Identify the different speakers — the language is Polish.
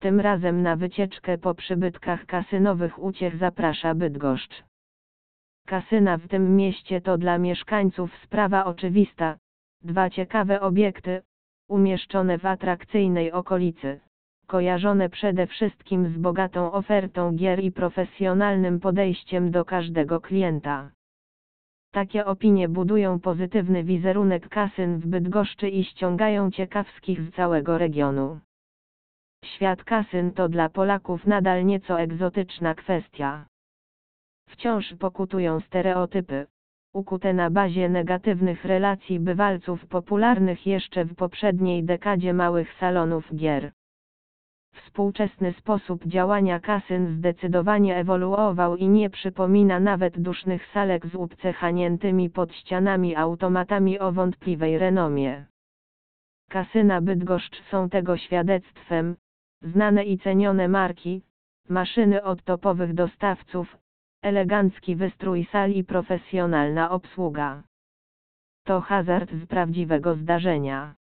Speaker 1: Tym razem na wycieczkę po przybytkach kasynowych uciech zaprasza Bydgoszcz. Kasyna w tym mieście to dla mieszkańców sprawa oczywista. Dwa ciekawe obiekty, umieszczone w atrakcyjnej okolicy, kojarzone przede wszystkim z bogatą ofertą gier i profesjonalnym podejściem do każdego klienta. Takie opinie budują pozytywny wizerunek kasyn w Bydgoszczy i ściągają ciekawskich z całego regionu. Świat kasyn to dla Polaków nadal nieco egzotyczna kwestia. Wciąż pokutują stereotypy, ukute na bazie negatywnych relacji bywalców popularnych jeszcze w poprzedniej dekadzie małych salonów gier. Współczesny sposób działania kasyn zdecydowanie ewoluował i nie przypomina nawet dusznych salek z upcechaniętymi pod ścianami automatami o wątpliwej renomie. Kasyna Bydgoszcz są tego świadectwem, znane i cenione marki, maszyny od topowych dostawców, elegancki wystrój sali i profesjonalna obsługa. To hazard z prawdziwego zdarzenia.